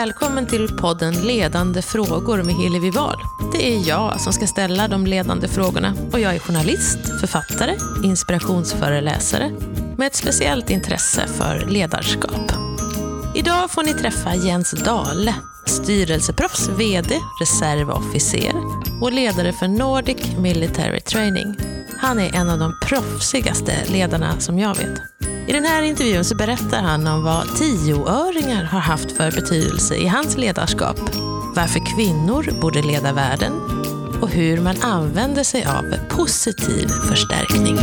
Välkommen till podden Ledande frågor med Hillevi Wahl. Det är jag som ska ställa de ledande frågorna och jag är journalist, författare, inspirationsföreläsare med ett speciellt intresse för ledarskap. Idag får ni träffa Jens Dahle, styrelseproffs VD, reservofficer och ledare för Nordic Military Training. Han är en av de proffsigaste ledarna som jag vet. I den här intervjun så berättar han om vad tioöringar har haft för betydelse i hans ledarskap, varför kvinnor borde leda världen och hur man använder sig av positiv förstärkning.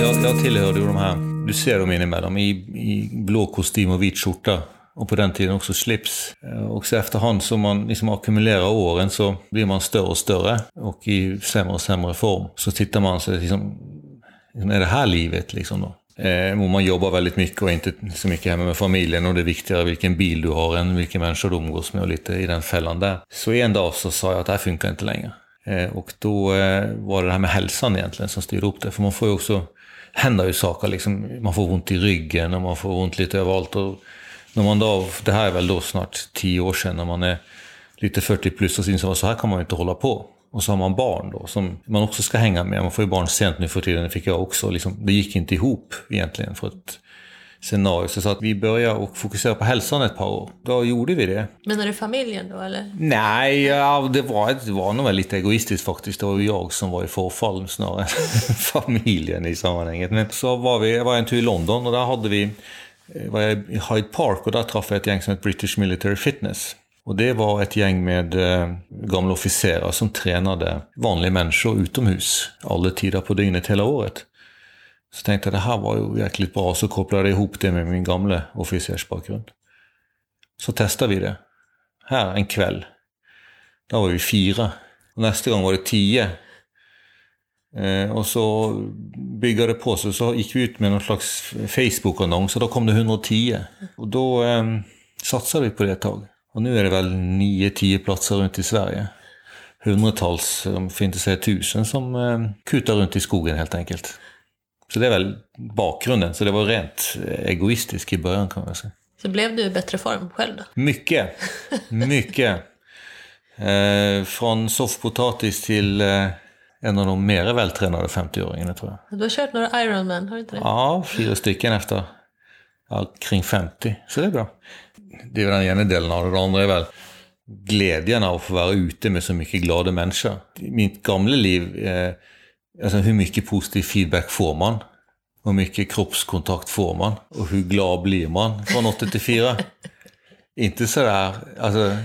Jag, jag tillhörde ju de här, du ser dem inemellan, i, i blå kostym och vit skjorta. Och på den tiden också slips. Eh, och så efterhand som man liksom ackumulerar åren så blir man större och större och i sämre och sämre form. Så tittar man sig liksom, liksom, är det här livet liksom då? Eh, och man jobbar väldigt mycket och inte så mycket hemma med familjen och det är viktigare vilken bil du har än vilken människa du umgås med och lite i den fällan där. Så en dag så sa jag att det här funkar inte längre. Eh, och då eh, var det det här med hälsan egentligen som styrde upp det. För man får ju också, händer ju saker liksom, man får ont i ryggen och man får ont lite överallt. Och när man då, det här är väl då snart tio år sedan när man är lite 40 plus och så inser man så här kan man inte hålla på. Och så har man barn då som man också ska hänga med. Man får ju barn sent nu för tiden, det fick jag också. Liksom, det gick inte ihop egentligen för ett scenario. Så jag sa att vi börjar och fokusera på hälsan ett par år. Då gjorde vi det. Menar du familjen då eller? Nej, ja, det, var, det var nog lite egoistiskt faktiskt. Det var ju jag som var i förfall snarare än familjen i sammanhanget. Men så var vi, jag var en tur i London och där hade vi Eh, var jag i Hyde Park och där träffade jag ett gäng som heter British Military Fitness. Och det var ett gäng med eh, gamla officerare som tränade vanliga människor utomhus alla tider på dygnet hela året. Så tänkte jag det här var ju jäkligt bra, så kopplade jag ihop det med min gamla officersbakgrund. Så testade vi det. Här en kväll. Där var vi fyra. Och nästa gång var det tio. Eh, och så byggde det på sig, så gick vi ut med någon slags Facebook-annons och då kom det 110. Och då eh, satsade vi på det ett tag. Och nu är det väl 9-10 platser runt i Sverige. Hundratals, om för inte säga tusen, som eh, kutar runt i skogen helt enkelt. Så det är väl bakgrunden. Så det var rent egoistiskt i början kan man säga. Så blev du i bättre form själv då? Mycket. Mycket. Eh, från soffpotatis till eh, en av de mer vältränade 50-åringarna tror jag. Du har kört några Ironman, har du inte det? Ja, fyra stycken efter ja, kring 50. Så det är bra. Det är väl den ena delen av det. Det andra är väl glädjen av att få vara ute med så mycket glada människor. I mitt gamla liv, eh, alltså hur mycket positiv feedback får man? Hur mycket kroppskontakt får man? Och hur glad blir man från 8 till 4? Inte sådär, alltså,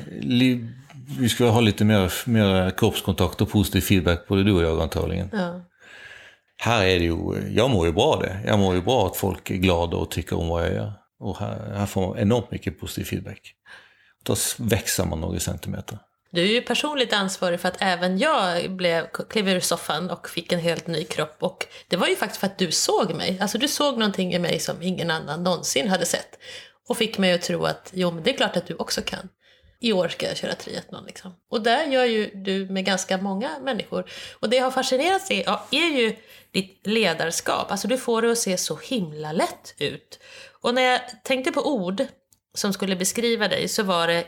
vi ska ha lite mer, mer kroppskontakt och positiv feedback både du och jag antagligen. Ja. Här är det ju, jag mår ju bra det. Jag mår ju bra att folk är glada och tycker om vad jag gör. Och här, här får man enormt mycket positiv feedback. Då växer man några centimeter. Du är ju personligt ansvarig för att även jag blev, klev ur soffan och fick en helt ny kropp. Och det var ju faktiskt för att du såg mig. Alltså du såg någonting i mig som ingen annan någonsin hade sett. Och fick mig att tro att jo, men det är klart att du också kan. I år ska jag köra triathlon. Liksom. Och där gör ju du med ganska många människor. Och det jag har fascinerats i ja, är ju ditt ledarskap. Alltså du får det att se så himla lätt ut. Och när jag tänkte på ord som skulle beskriva dig så var det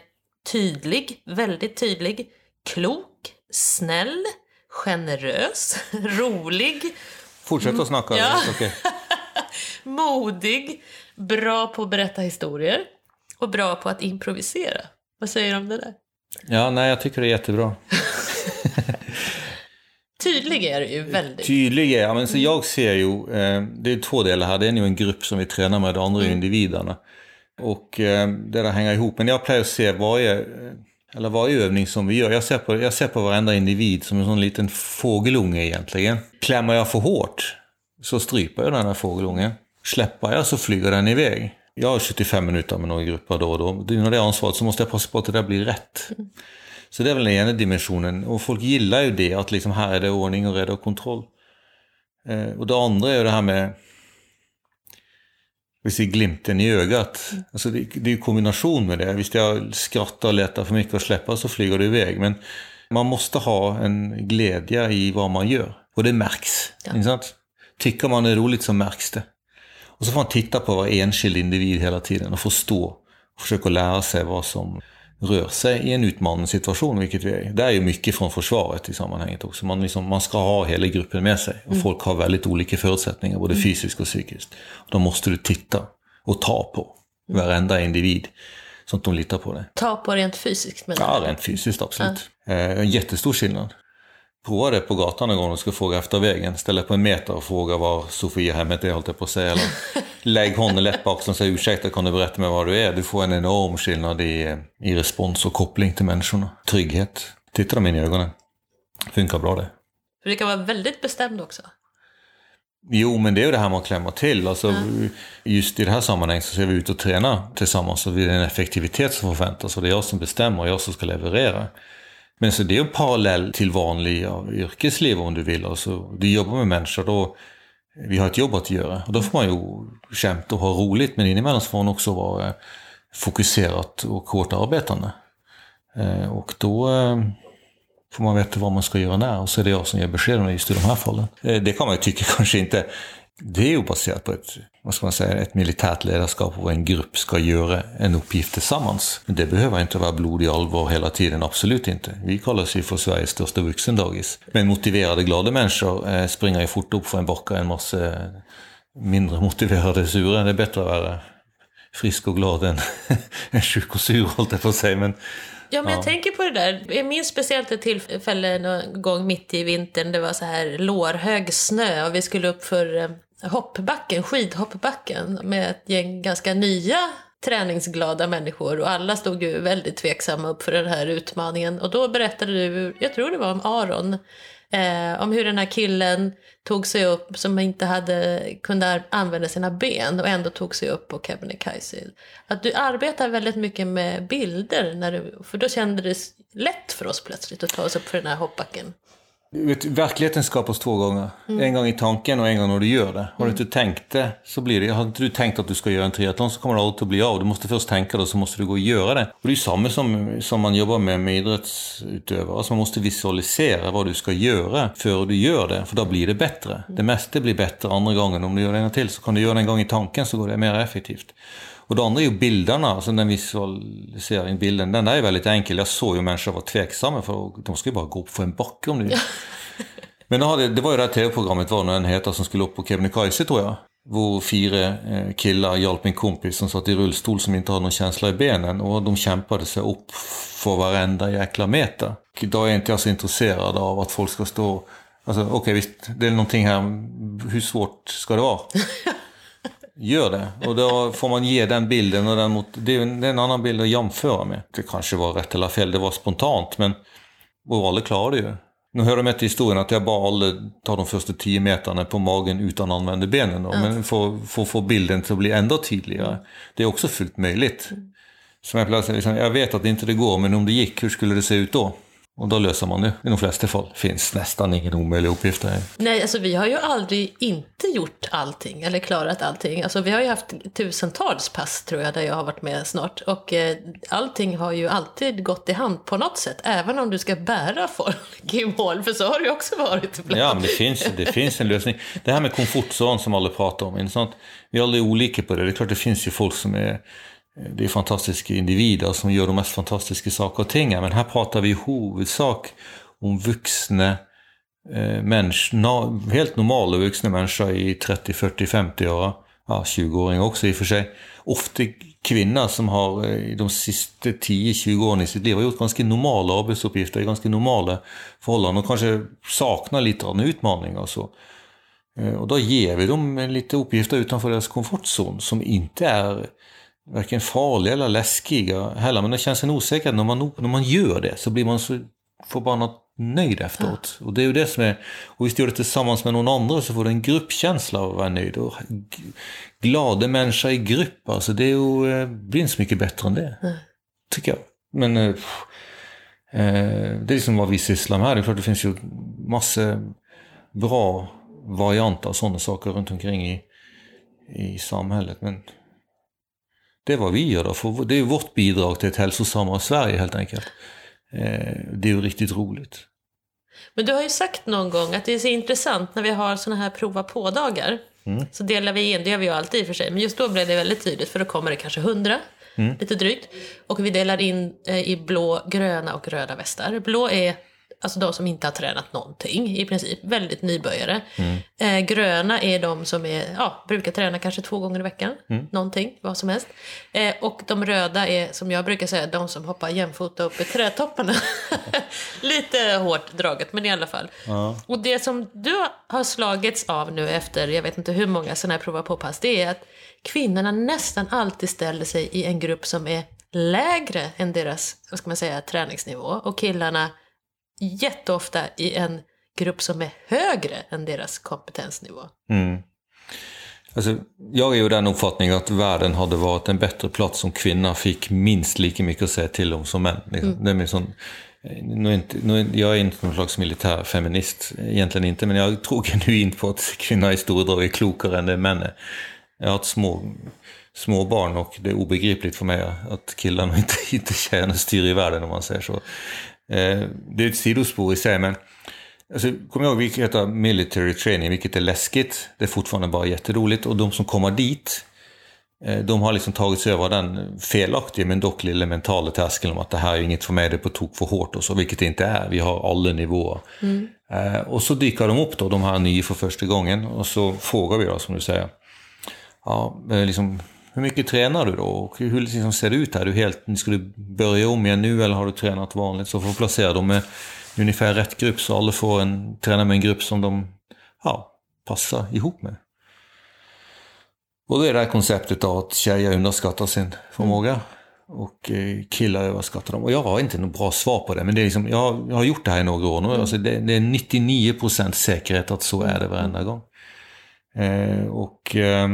tydlig, väldigt tydlig, klok, snäll, generös, rolig, Fortsätt att snacka. Ja. Okej. modig, bra på att berätta historier och bra på att improvisera. Vad säger du om det där? Ja, nej, jag tycker det är jättebra. Tydlig är du ju väldigt. Tydlig är, ja, men så jag ser ju, eh, det är två delar här. Det är ju en grupp som vi tränar med, det andra är ju individerna. Och eh, det där hänger ihop. Men jag plejer att se varje, eh, eller varje övning som vi gör, jag ser, på, jag ser på varenda individ som en sån liten fågelunge egentligen. Klämmer jag för hårt så stryper jag den här fågelungen. Släpper jag så flyger den iväg. Jag har 75 minuter med några grupper då och då. Det är när det ansvaret så måste jag passa på att det där blir rätt. Så det är väl den ena dimensionen. Och folk gillar ju det, att liksom här är det ordning och reda och kontroll. Eh, och det andra är ju det här med vi ser glimten i ögat. Alltså det, det är ju kombination med det. Visst jag skrattar och letar för mycket och släpper så flyger det iväg. Men Man måste ha en glädje i vad man gör. Och det märks. Ja. Sant? Tycker man är roligt så märks det. Och så får man titta på varje enskild individ hela tiden och förstå och försöka lära sig vad som rör sig i en utmanande situation, vilket vi är Det är ju mycket från försvaret i sammanhanget också. Man, liksom, man ska ha hela gruppen med sig och mm. folk har väldigt olika förutsättningar, både mm. fysiskt och psykiskt. Då måste du titta och ta på varenda individ så att de litar på dig. Ta på rent fysiskt? Men ja, rent fysiskt absolut. Ja. Eh, en jättestor skillnad. Prova det på gatan någon gång och ska fråga efter vägen. Ställ dig på en meter och fråga var Sofiahemmet är, hållt jag på att säga. Eller lägg honom lätt axeln och säg ursäkta, kan du berätta mig var du är? Du får en enorm skillnad i, i respons och koppling till människorna. Trygghet. Titta dem in i ögonen. Funkar bra det. För det kan vara väldigt bestämd också. Jo, men det är ju det här med att klämma till. Alltså, mm. Just i det här sammanhanget så ser vi ut och träna tillsammans och det är en effektivitet som förväntas och det är jag som bestämmer och jag som ska leverera. Men så det är en parallell till vanliga yrkesliv om du vill. Alltså, du jobbar med människor, då, vi har ett jobb att göra. Och då får man ju kämpa och ha roligt, men inemellan så får man också vara fokuserat och hårt arbetande. Eh, och då eh, får man veta vad man ska göra när och så är det jag som ger beskeden just i de här fallen. Eh, det kan man ju tycka kanske inte det är ju baserat på ett, vad ska man säga, ett militärt ledarskap och en grupp ska göra en uppgift tillsammans. Men det behöver inte vara blodig allvar hela tiden, absolut inte. Vi kallas ju för Sveriges största vuxendagis. Men motiverade, glada människor eh, springer ju fort upp för en backe än massa mindre motiverade sura. Det är bättre att vara frisk och glad än, än sjuk och sur, hållt jag på att säga. Men, Ja, men ja. jag tänker på det där. Jag minns speciellt ett tillfälle någon gång mitt i vintern. Det var så här lårhög snö och vi skulle upp för eh, hoppbacken, skidhoppbacken med ett gäng ganska nya träningsglada människor och alla stod ju väldigt tveksamma upp för den här utmaningen. Och då berättade du, jag tror det var om Aron, eh, om hur den här killen tog sig upp som inte hade, kunde använda sina ben och ändå tog sig upp på Kebnekaise. Att du arbetar väldigt mycket med bilder, när du, för då kändes det lätt för oss plötsligt att ta oss upp för den här hoppbacken. Vet, verkligheten skapas två gånger. Mm. En gång i tanken och en gång när du gör det. Har du mm. inte tänkt det så blir det. Har inte du tänkt att du ska göra en triathlon så kommer det aldrig att bli av. Du måste först tänka det och så måste du gå och göra det. Och det är samma som, som man jobbar med med idrottsutövare. Alltså man måste visualisera vad du ska göra före du gör det. För då blir det bättre. Mm. Det mesta blir bättre andra gången. Om du gör det en gång till så kan du göra det en gång i tanken så går det mer effektivt. Och det andra är ju bilderna, alltså den visualiseringen, bilden, den där är väldigt enkel. Jag såg ju människor vara tveksamma för de ska ju bara gå för en backe om det Men då det var ju det här tv-programmet, var en heter, som skulle upp på Kebnekaise tror jag. Hvor fyra eh, killar hjälpte min kompis som satt i rullstol som inte hade någon känsla i benen och de kämpade sig upp för varenda jäkla meter. Idag är inte jag så intresserad av att folk ska stå Alltså okej okay, visst, det är någonting här, hur svårt ska det vara? Gör det. Och då får man ge den bilden och den mot... Det är en annan bild att jämföra med. Det kanske var rätt eller fel, det var spontant men Orale klarade ju. Nu hör det med till historien att jag bara tar de första tio metrarna på magen utan att använda benen. Då. Mm. Men för att få bilden till att bli ändå tydligare. Det är också fullt möjligt. Som jag, plötsligt, liksom, jag vet att inte det går, men om det gick, hur skulle det se ut då? Och då löser man det i de flesta fall. Finns nästan ingen omöjlig uppgift där. Nej, alltså vi har ju aldrig inte gjort allting eller klarat allting. Alltså vi har ju haft tusentals pass tror jag där jag har varit med snart. Och eh, allting har ju alltid gått i hand på något sätt. Även om du ska bära folk i mål, för så har det ju också varit ibland. Ja, men det finns, det finns en lösning. Det här med komfortzon som alla pratar om, sånt, vi är aldrig olika på det. Det är klart det finns ju folk som är Eh, det är fantastiska individer som gör de mest fantastiska saker och ting. Men här pratar vi i huvudsak om vuxna eh, människor, helt normala vuxna människor i 30, 40, 50 år. Ja, 20-åringar också i och för sig. Ofta kvinnor som har eh, de sista 10-20 åren i sitt liv har gjort ganska normala arbetsuppgifter i ganska normala förhållanden och kanske saknar lite av en utmaning och så. Eh, och då ger vi dem lite uppgifter utanför deras komfortzon som inte är varken farliga eller läskiga heller. Men det känns en osäkerhet när man, när man gör det så blir man så förbannat nöjd efteråt. Ja. Och det är ju det som är, och visst gör det tillsammans med någon annan så får du en gruppkänsla av att vara nöjd. Och glada människor i grupp, alltså det är ju, eh, blir inte så mycket bättre än det. Mm. Tycker jag. Men eh, eh, det är liksom vad vi sysslar med här. Det är klart det finns ju massor bra varianter av sådana saker runt omkring i, i samhället. Men det är vad vi gör då, för det är vårt bidrag till ett hälsosammare Sverige helt enkelt. Eh, det är ju riktigt roligt. Men du har ju sagt någon gång att det är så intressant när vi har såna här prova på-dagar. Mm. Så delar vi in, det gör vi ju alltid i och för sig, men just då blev det väldigt tydligt för då kommer det kanske hundra, mm. lite drygt. Och vi delar in eh, i blå, gröna och röda västar. Blå är alltså de som inte har tränat någonting i princip, väldigt nybörjare. Mm. Eh, gröna är de som är, ja, brukar träna kanske två gånger i veckan, mm. någonting, vad som helst. Eh, och de röda är, som jag brukar säga, de som hoppar jämfota upp i trädtopparna. Lite hårt draget, men i alla fall. Ja. Och det som du har slagits av nu efter, jag vet inte hur många sådana här prova på-pass, det är att kvinnorna nästan alltid ställer sig i en grupp som är lägre än deras, vad ska man säga, träningsnivå. Och killarna jätteofta i en grupp som är högre än deras kompetensnivå. Mm. Alltså, jag är ju den uppfattningen att världen hade varit en bättre plats om kvinnor fick minst lika mycket att säga till om som män. Liksom. Mm. Sån, nu är inte, nu, jag är inte någon slags militär feminist, egentligen inte, men jag tror genuint på att kvinnor i stora drag är klokare än det män är. Jag har ett små, små barn och det är obegripligt för mig att killarna inte, inte tjejerna styr i världen om man säger så. Eh, det är ett sidospår i sig men Alltså, kom ihåg, vilket heter military training, vilket är läskigt. Det är fortfarande bara jätteroligt och de som kommer dit, eh, de har liksom tagit sig över den felaktiga men dock lilla mentala tröskeln om att det här är inget för mig, det är på tok för hårt och så, vilket det inte är. Vi har alla nivåer. Mm. Eh, och så dyker de upp då, de här nya för första gången och så frågar vi då som du säger, ja, liksom, hur mycket tränar du då? Och hur liksom ser det ut här? Är du helt, ska du börja om igen nu eller har du tränat vanligt? Så får du placera dem med ungefär rätt grupp så alla får en, träna med en grupp som de ja, passar ihop med. Och det är det här konceptet av att tjejer underskattar sin förmåga och eh, killar överskattar dem. Och jag har inte något bra svar på det, men det är liksom, jag, jag har gjort det här i några år nu. Mm. Alltså det, det är 99% säkerhet att så är det varenda gång. Eh, och... Eh,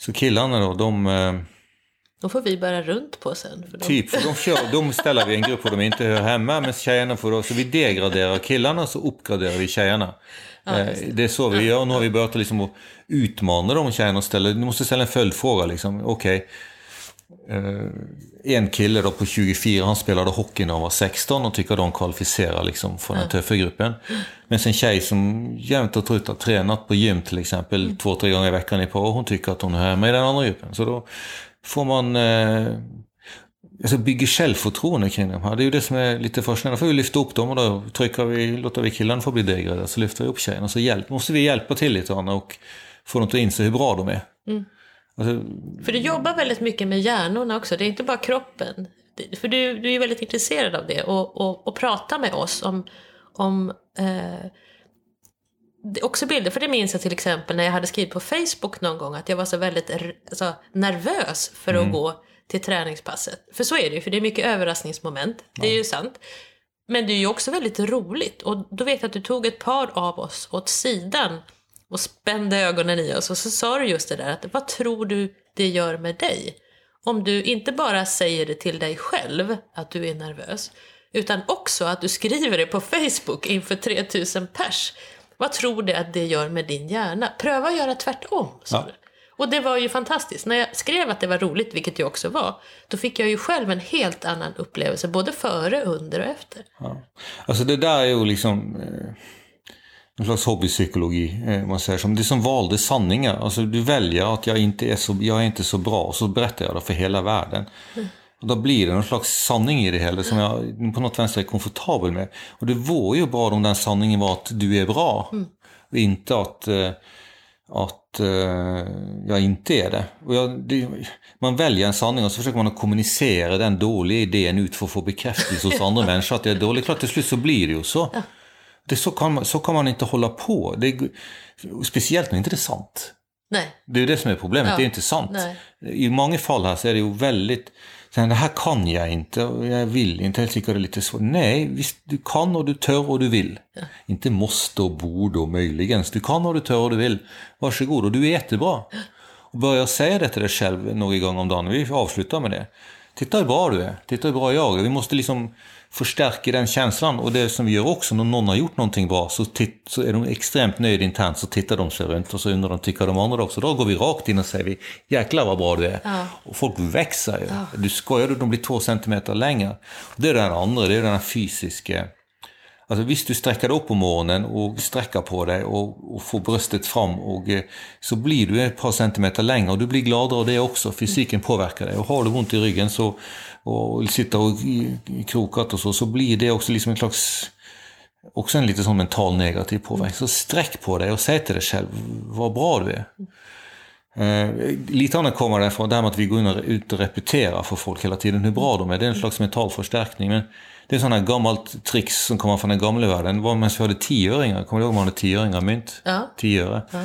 så killarna då, de... Eh, de får vi bära runt på sen. För typ, för de, kör, de ställer vi i en grupp och de inte hör hemma, men tjejerna får då, så vi degraderar killarna så uppgraderar vi tjejerna. Ja, eh, det. det. är så vi gör, nu har vi börjat liksom att utmana de tjejerna och ställa, du måste ställa en följdfråga liksom, okej. Okay en kille då på 24, han spelade hockey när han var 16 och tycker de kvalificerar liksom för den tuffa gruppen. Men sen tjej som jämt och trött har tränat på gym till exempel mm. två, tre gånger i veckan i par, hon tycker att hon är med i den andra gruppen. Så då får man uh, alltså bygga självförtroende kring de här. Det är ju det som är lite fascinerande. Då får vi lyfta upp dem och då trycker vi, låter vi killarna få bli degraderade, så lyfter vi upp tjejerna. Så hjälp, måste vi hjälpa till lite och få dem att inse hur bra de är. Mm. Alltså, för du jobbar väldigt mycket med hjärnorna också, det är inte bara kroppen. För du, du är väldigt intresserad av det och, och, och prata med oss om, om eh, också bilder. För det minns jag till exempel när jag hade skrivit på Facebook någon gång att jag var så väldigt alltså, nervös för mm. att gå till träningspasset. För så är det ju, för det är mycket överraskningsmoment. Det är ja. ju sant. Men det är ju också väldigt roligt. Och då vet jag att du tog ett par av oss åt sidan och spände ögonen i oss och så sa du just det där att vad tror du det gör med dig? Om du inte bara säger det till dig själv att du är nervös utan också att du skriver det på Facebook inför 3000 pers. Vad tror du att det gör med din hjärna? Pröva att göra tvärtom, sa ja. du. Och det var ju fantastiskt. När jag skrev att det var roligt, vilket det också var, då fick jag ju själv en helt annan upplevelse, både före, under och efter. Ja. Alltså det där är ju liksom... Eh en slags hobbypsykologi. Eh, man säger som. Det som valde sanningar. Alltså du väljer att jag inte är så, jag är inte så bra och så berättar jag det för hela världen. Mm. Och då blir det någon slags sanning i det hela som jag på något vänster är komfortabel med. Och det vore ju bra om den sanningen var att du är bra. Mm. Och inte att, eh, att eh, jag inte är det. Och jag, det. Man väljer en sanning och så försöker man att kommunicera den dåliga idén ut för att få bekräftelse hos andra människor att jag är dålig. Klart till slut så blir det ju så. Det, så, kan man, så kan man inte hålla på. Det speciellt när inte det är sant. Nej. Det är det som är problemet, ja. det är inte sant. Nej. I många fall här så är det ju väldigt, det här kan jag inte och jag vill inte, jag tycker det är lite svårt. Nej, visst, du kan och du tör och du vill. Ja. Inte måste och borde och möjligen. Du kan och du tör och du vill. Varsågod, och du är jättebra. Och börja säga det till dig själv några gånger om dagen, vi avslutar med det. titta hur bra du är, titta hur bra jag är. Vi måste liksom förstärka den känslan. Och det som vi gör också, när någon har gjort någonting bra så, titt, så är de extremt nöjda internt, så tittar de sig runt och så undrar de, tycker de andra också? Då går vi rakt in och säger vi, jäklar vad bra du är. Ja. Och folk växer ju. Ja. Du skojar, de blir två centimeter längre. Det är den andra, det är den här fysiska Alltså visst, du sträcker dig upp på morgonen och sträcker på dig och, och får bröstet fram och eh, så blir du ett par centimeter längre och du blir gladare av det också. Fysiken påverkar dig och har du ont i ryggen så, och sitter och krokat och så, så blir det också liksom en slags också en lite sån mental negativ påverkan. Så sträck på dig och säg till dig själv vad bra du är. Eh, lite annat kommer det från det här med att vi går in och, ut och repeterar för folk hela tiden hur bra de är. Det är en slags mental förstärkning. Men det är sådana gammalt tricks som kommer från den gamla världen. Var medan vi hade tioöringar. Kommer du ihåg man hade tioöringar mynt? Ja. Tio öre. Ja.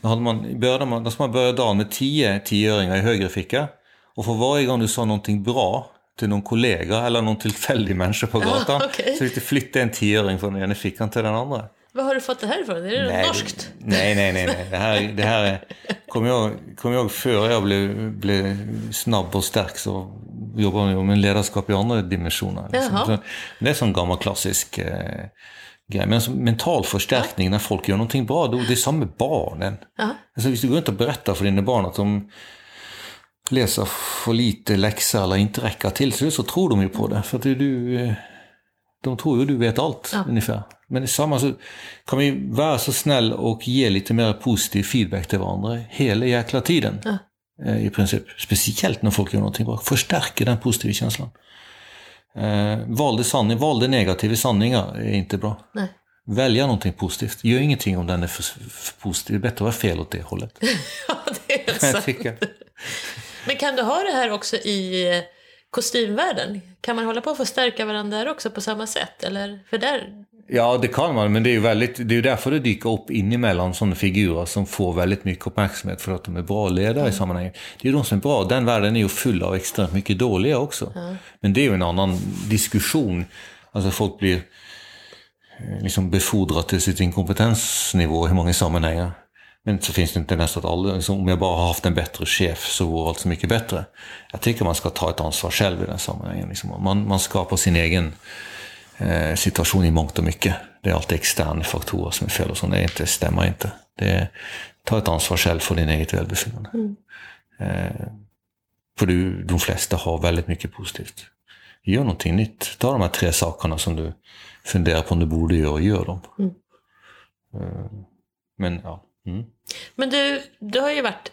Då, hade man, började man, då ska man börja dagen med tio tioöringar i höger ficka. Och för varje gång du sa någonting bra till någon kollega eller någon tillfällig människa på gatan okej. så fick du flytta en tioöring från den ena fickan till den andra. Var har du fått det här ifrån? Är det Nej, norskt? Nej, nej, nej. nej. Det här, det här är, kommer jag, kommer jag ihåg före jag blev, blev snabb och stark så jobbade jag med ledarskap i andra dimensioner. Liksom. Jaha. Så Det är en sån gammal klassisk eh, grej. Men som mental förstärkning när folk gör någonting bra, då, det är samma med barnen. Ja. Alltså, hvis du går inte och berättar för dina barn att de läser för lite läxor eller inte räcker till, så, så tror de ju på det. För att du, eh, de tror ju du vet allt Ja. ungefär. Men i samma så kan vi vara så snäll och ge lite mer positiv feedback till varandra hela jäkla tiden. Ja. Eh, I princip. Speciellt när folk gör någonting bra. Förstärker den positiva känslan. Eh, valde sanning, valde negativa sanningar är inte bra. Nej. Välja någonting positivt. Gör ingenting om den är för, för positiv. Det är bättre att vara fel åt det hållet. ja, det är Jag sant. tycker. Men kan du ha det här också i eh, kostymvärlden? Kan man hålla på att förstärka varandra där också på samma sätt? Eller? För där... Ja, det kan man, men det är ju väldigt, det är därför det dyker upp in emellan sådana figurer som får väldigt mycket uppmärksamhet för att de är bra ledare i sammanhanget. Det är ju de som är bra. Den världen är ju full av extremt mycket dåliga också. Men det är ju en annan diskussion. Alltså folk blir eh, liksom befordrade till sitt inkompetensnivå i många sammanhang. Men så finns det inte nästan att alla, liksom, om jag bara har haft en bättre chef så vore allt så mycket bättre. Jag tycker man ska ta ett ansvar själv i den sammanhangen. Liksom. Man, man skapar sin egen eh, situation i mångt och mycket. Det är alltid externa faktorer som är fel och så. Det är inte, stämmer inte. Det är, ta ett ansvar själv för din eget välbefinnande. Eh, för du, de flesta har väldigt mycket positivt. Gör någonting nytt. Ta de här tre sakerna som du funderar på om du borde göra och gör dem. Mm. Eh, men ja. Mm. Men du, du har ju varit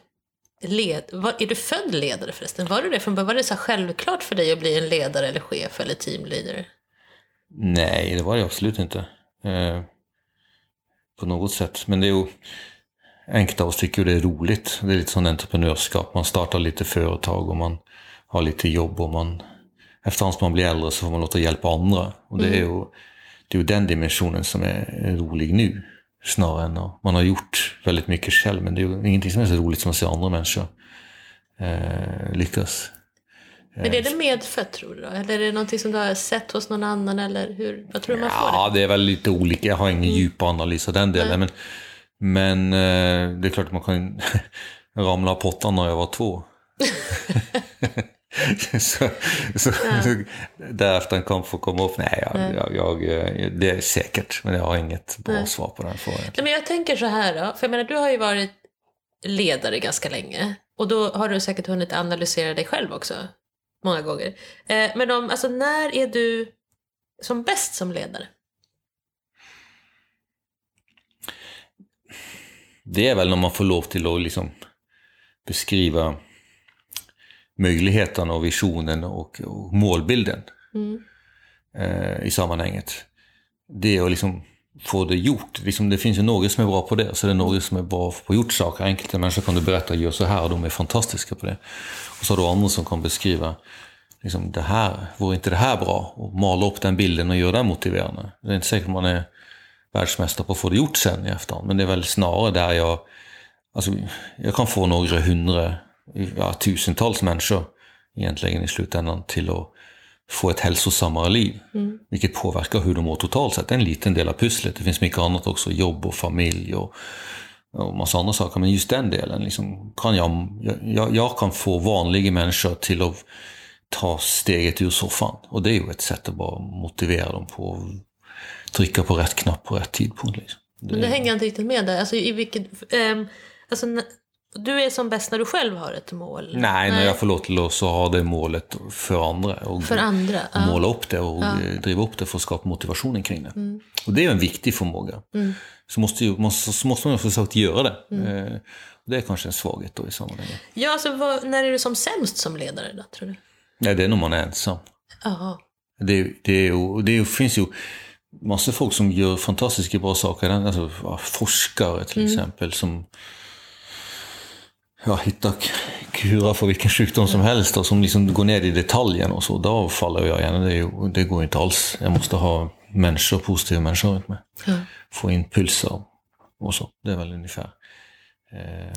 led... Var, är du född ledare förresten? Var du det från början? Var det så självklart för dig att bli en ledare eller chef eller teamleader? Nej, det var det absolut inte. Eh, på något sätt. Men det är ju... Enkelt av oss tycker det är roligt. Det är lite sån entreprenörskap. Man startar lite företag och man har lite jobb och man... Efterhand som man blir äldre så får man låta hjälpa andra. Och det är ju, det är ju den dimensionen som är rolig nu. Snarare än att man har gjort väldigt mycket själv. Men det är ju ingenting som är så roligt som att se andra människor eh, lyckas. Men är det medfött tror du då? Eller är det någonting som du har sett hos någon annan? Eller hur? Vad tror du man får det? Ja, det är väl lite olika. Jag har ingen djup analys av den delen. Men, men eh, det är klart att man kan ramla av pottan när jag var två. så, så, så därefter kom få komma upp. Nej, jag, jag, jag, eh, det är säkert. Men jag har inget bra svar på den frågan. Nej, men jag tänker så här då. För jag menar, du har ju varit ledare ganska länge. Och då har du säkert hunnit analysera dig själv också. Många gånger. Eh, men om, alltså, när är du som bäst som ledare? Det är väl när man får lov till att liksom beskriva möjligheterna och visionen och, och målbilden Mm. eh, i sammanhanget. Det är att liksom få det gjort. Liksom det finns ju några som är bra på det, så det är några som är bra på att gjort saker. Enkelte människor kan du berätta, gör så här, och de är fantastiska på det. Och så har du andra som kan beskriva, liksom det här, vore inte det här bra? Och mala upp den bilden och göra den motiverande. Det är inte säkert man är världsmästare på att få det gjort sen i efterhand, men det är väl snarare där jag, alltså jag kan få några hundra, ja, tusentals människor egentligen i slutändan till att få ett hälsosammare liv. Vilket påverkar hur de mår totalt sett. Det är en liten del av pusslet. Det finns mycket annat också, jobb och familj och, och massa andra saker. Men just den delen liksom, kan jag, jag, jag kan få vanliga människor till att ta steget ur soffan. Och det är ju ett sätt att bara motivera dem på att trycka på rätt knapp på rätt tidpunkt. Liksom. Det... Men det hänger jag inte riktigt med där. Alltså, i vilket, ähm, alltså, du är som bäst när du själv har ett mål? Nej, Nej. när jag får lov till att ha det målet för andra. Och, för andra? Och ja. måla upp det och ja. driva upp det för att skapa motivationen kring det. Mm. Och det är en viktig förmåga. Mm. Så, måste, ju, måste, så måste man försöka göra det. Mm. Det är kanske en svaghet då i sammanhanget. Ja, alltså vad, när är du som sämst som ledare då, tror du? Nej, det är när man är ensam. Aha. Det, det, det finns ju massor folk som gör fantastiska bra saker. Alltså, forskare till mm. exempel som ja, hittar kurer för vilken sjukdom som helst och som liksom går ner i detaljen och så. Då faller jag gärna. Det, det går inte alls. Jag måste ha människor, positiva människor runt mig. Mm. Få in pulser och så. Det är väl ungefär eh,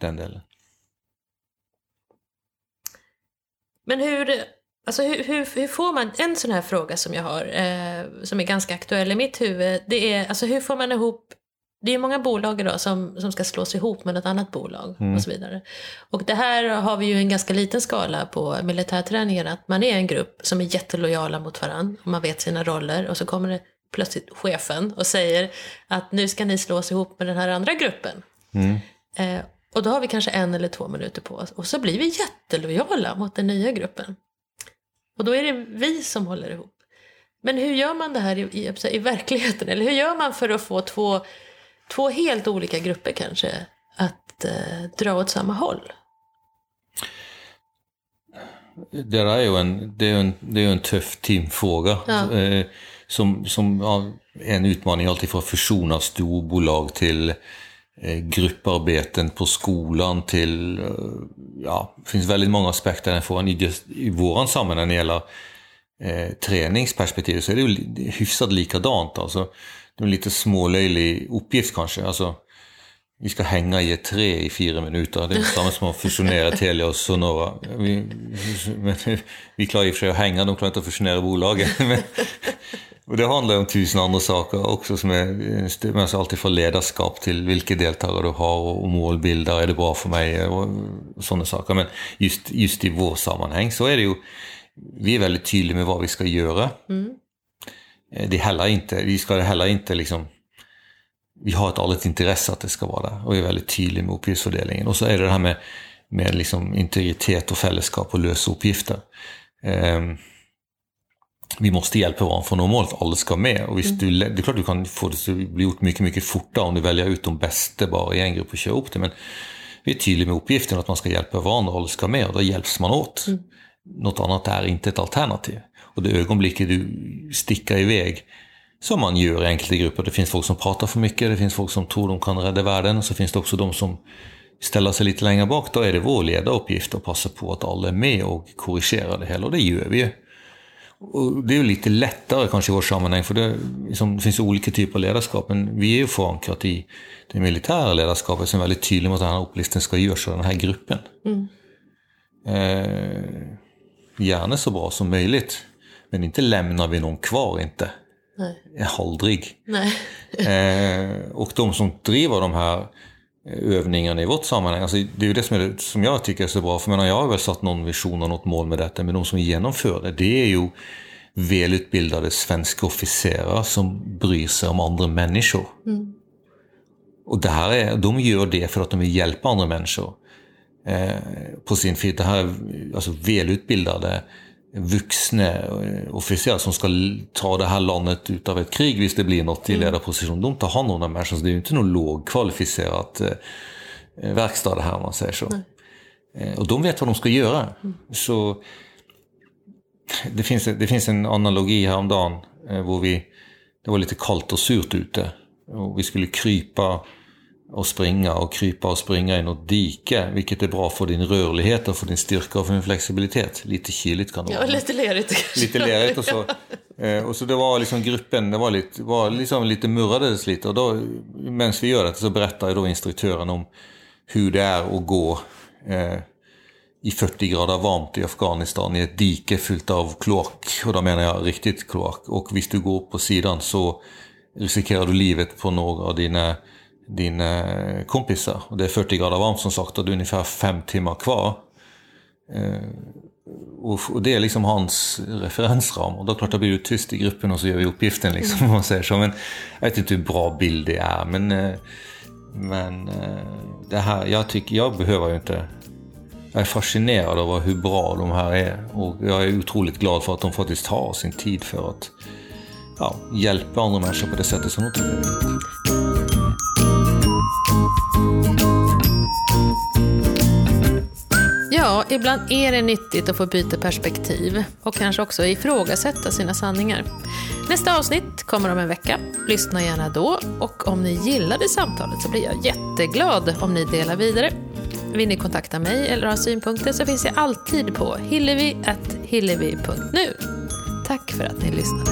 den delen. Men hur, alltså hur, hur, hur, får man, en sån här fråga som jag har, eh, som är ganska aktuell i mitt huvud, det är alltså hur får man ihop det är många bolag idag som, som ska slås ihop med ett annat bolag mm. och så vidare. Och det här har vi ju en ganska liten skala på militärträningen, att man är en grupp som är jättelojala mot varandra, och man vet sina roller och så kommer det plötsligt chefen och säger att nu ska ni slås ihop med den här andra gruppen. Mm. Eh, och då har vi kanske en eller två minuter på oss och så blir vi jättelojala mot den nya gruppen. Och då är det vi som håller ihop. Men hur gör man det här i, i, i verkligheten? Eller hur gör man för att få två, två helt olika grupper kanske att eh, dra åt samma håll? Det är ju en, det är en, det är en tuff teamfråga. Ja. Eh, som, som ja, en utmaning alltid för att försona storbolag till Eh, grupparbeten på skolan till, eh, ja, det finns väldigt många aspekter får. I, i våran sammanhang när det gäller eh, träningsperspektiv så är det ju hyfsat likadant. Alltså, det är en lite smålöjlig uppgift kanske. Alltså, vi ska hänga i ett trä i fyra minuter. Det är samma som att fusionera Telia och Sonora. Vi, vi klarar i och för sig att hänga, de klarar inte att fusionera bolagen. Men, och det handlar om tusen andra saker också som är, alltså alltid från ledarskap till vilka deltagare du har och målbilder, är det bra för mig och sådana saker. Men just, just i vår sammanhang så är det ju, vi är väldigt tydliga med vad vi ska göra. Mm. Eh, det heller inte, vi ska heller inte liksom, vi har ett alldeles intresse att det ska vara där och är väldigt tydliga med uppgiftsfördelningen. Och så är det det här med, med liksom integritet och fällskap och lösa uppgifter. Um, vi måste hjälpa varandra för normalt alla ska med. Och visst, mm. du, det är klart du kan få det att bli gjort mycket, mycket fortare om du väljer ut de bästa bara i en grupp och kör upp det. Men vi är tydliga med uppgiften att man ska hjälpa varandra och alla ska med och då hjälps man åt. Mm. Något annat är inte ett alternativ. Och det ögonblicket du sticker iväg, som man gör i enskilda grupper, det finns folk som pratar för mycket, det finns folk som tror de kan rädda världen, och så finns det också de som ställer sig lite längre bak, då är det vår ledaruppgift att passa på att alla är med och korrigerar det hela, och det gör vi ju. Och det är ju lite lättare kanske i vårt sammanhang, för det, liksom, det finns olika typer av ledarskap, men vi är ju förankrat i det militära ledarskapet som är väldigt tydligt med att den här upplistan ska göras av den här gruppen. Mm. Eh, gärna så bra som möjligt, men inte lämnar vi någon kvar inte. Nej. Aldrig. Nej. eh, och de som driver de här övningarna i vårt sammanhang. Alltså, det är ju det som, det, som jag tycker är så bra. För menar, jag har väl satt någon vision och något mål med detta. Men de som genomför det, det är ju välutbildade svenska officerare som bryr sig om andra människor. Mm. Och det här är, de gör det för att de vill hjälpa andra människor. Eh, på sin fritid. Det här är alltså välutbildade vuxna eh, officerare som ska ta det här landet ut av ett krig, hvis det blir något i mm. ledarposition. De tar hand om de människorna, så det är ju inte något lågkvalificerat eh, verkstad det här om man säger så. Mm. Och de vet vad de ska göra. Mm. Så det finns, det finns en analogi häromdagen eh, hvor vi, det var lite kallt och surt ute. Och vi skulle krypa och springa och krypa och springa i något dike, vilket är bra för din rörlighet och för din styrka och för din flexibilitet. Lite kyligt kan det vara. Ja, lite lerigt kanske. Lite lerigt och så. Eh, och så det var liksom gruppen, det var lite, var liksom lite murrades lite och då, medan vi gör det så berättar då instruktören om hur det är att gå eh, i 40 grader varmt i Afghanistan i ett dike fyllt av kloak. Och då menar jag riktigt kloak. Och visst du går på sidan så riskerar du livet på några av dina dina eh, kompisar. Och det är 40 grader varmt som sagt och det är ungefär fem timmar kvar. Eh, och det är liksom hans referensram. Och då klart det blir ju tyst i gruppen och så gör vi uppgiften liksom, man säger så. Men jag vet inte hur bra bild det är, men, eh, men eh, det här, jag tycker, jag behöver ju inte jag är fascinerad över hur bra de här är och jag är otroligt glad för att de faktiskt tar sin tid för att ja, hjälpa andra människor på det sättet som de tycker är viktigt. ibland är det nyttigt att få byta perspektiv och kanske också ifrågasätta sina sanningar. Nästa avsnitt kommer om en vecka. Lyssna gärna då och om ni gillade samtalet så blir jag jätteglad om ni delar vidare. Vill ni kontakta mig eller ha synpunkter så finns jag alltid på hillevi.hillevi.nu. Tack för att ni lyssnade.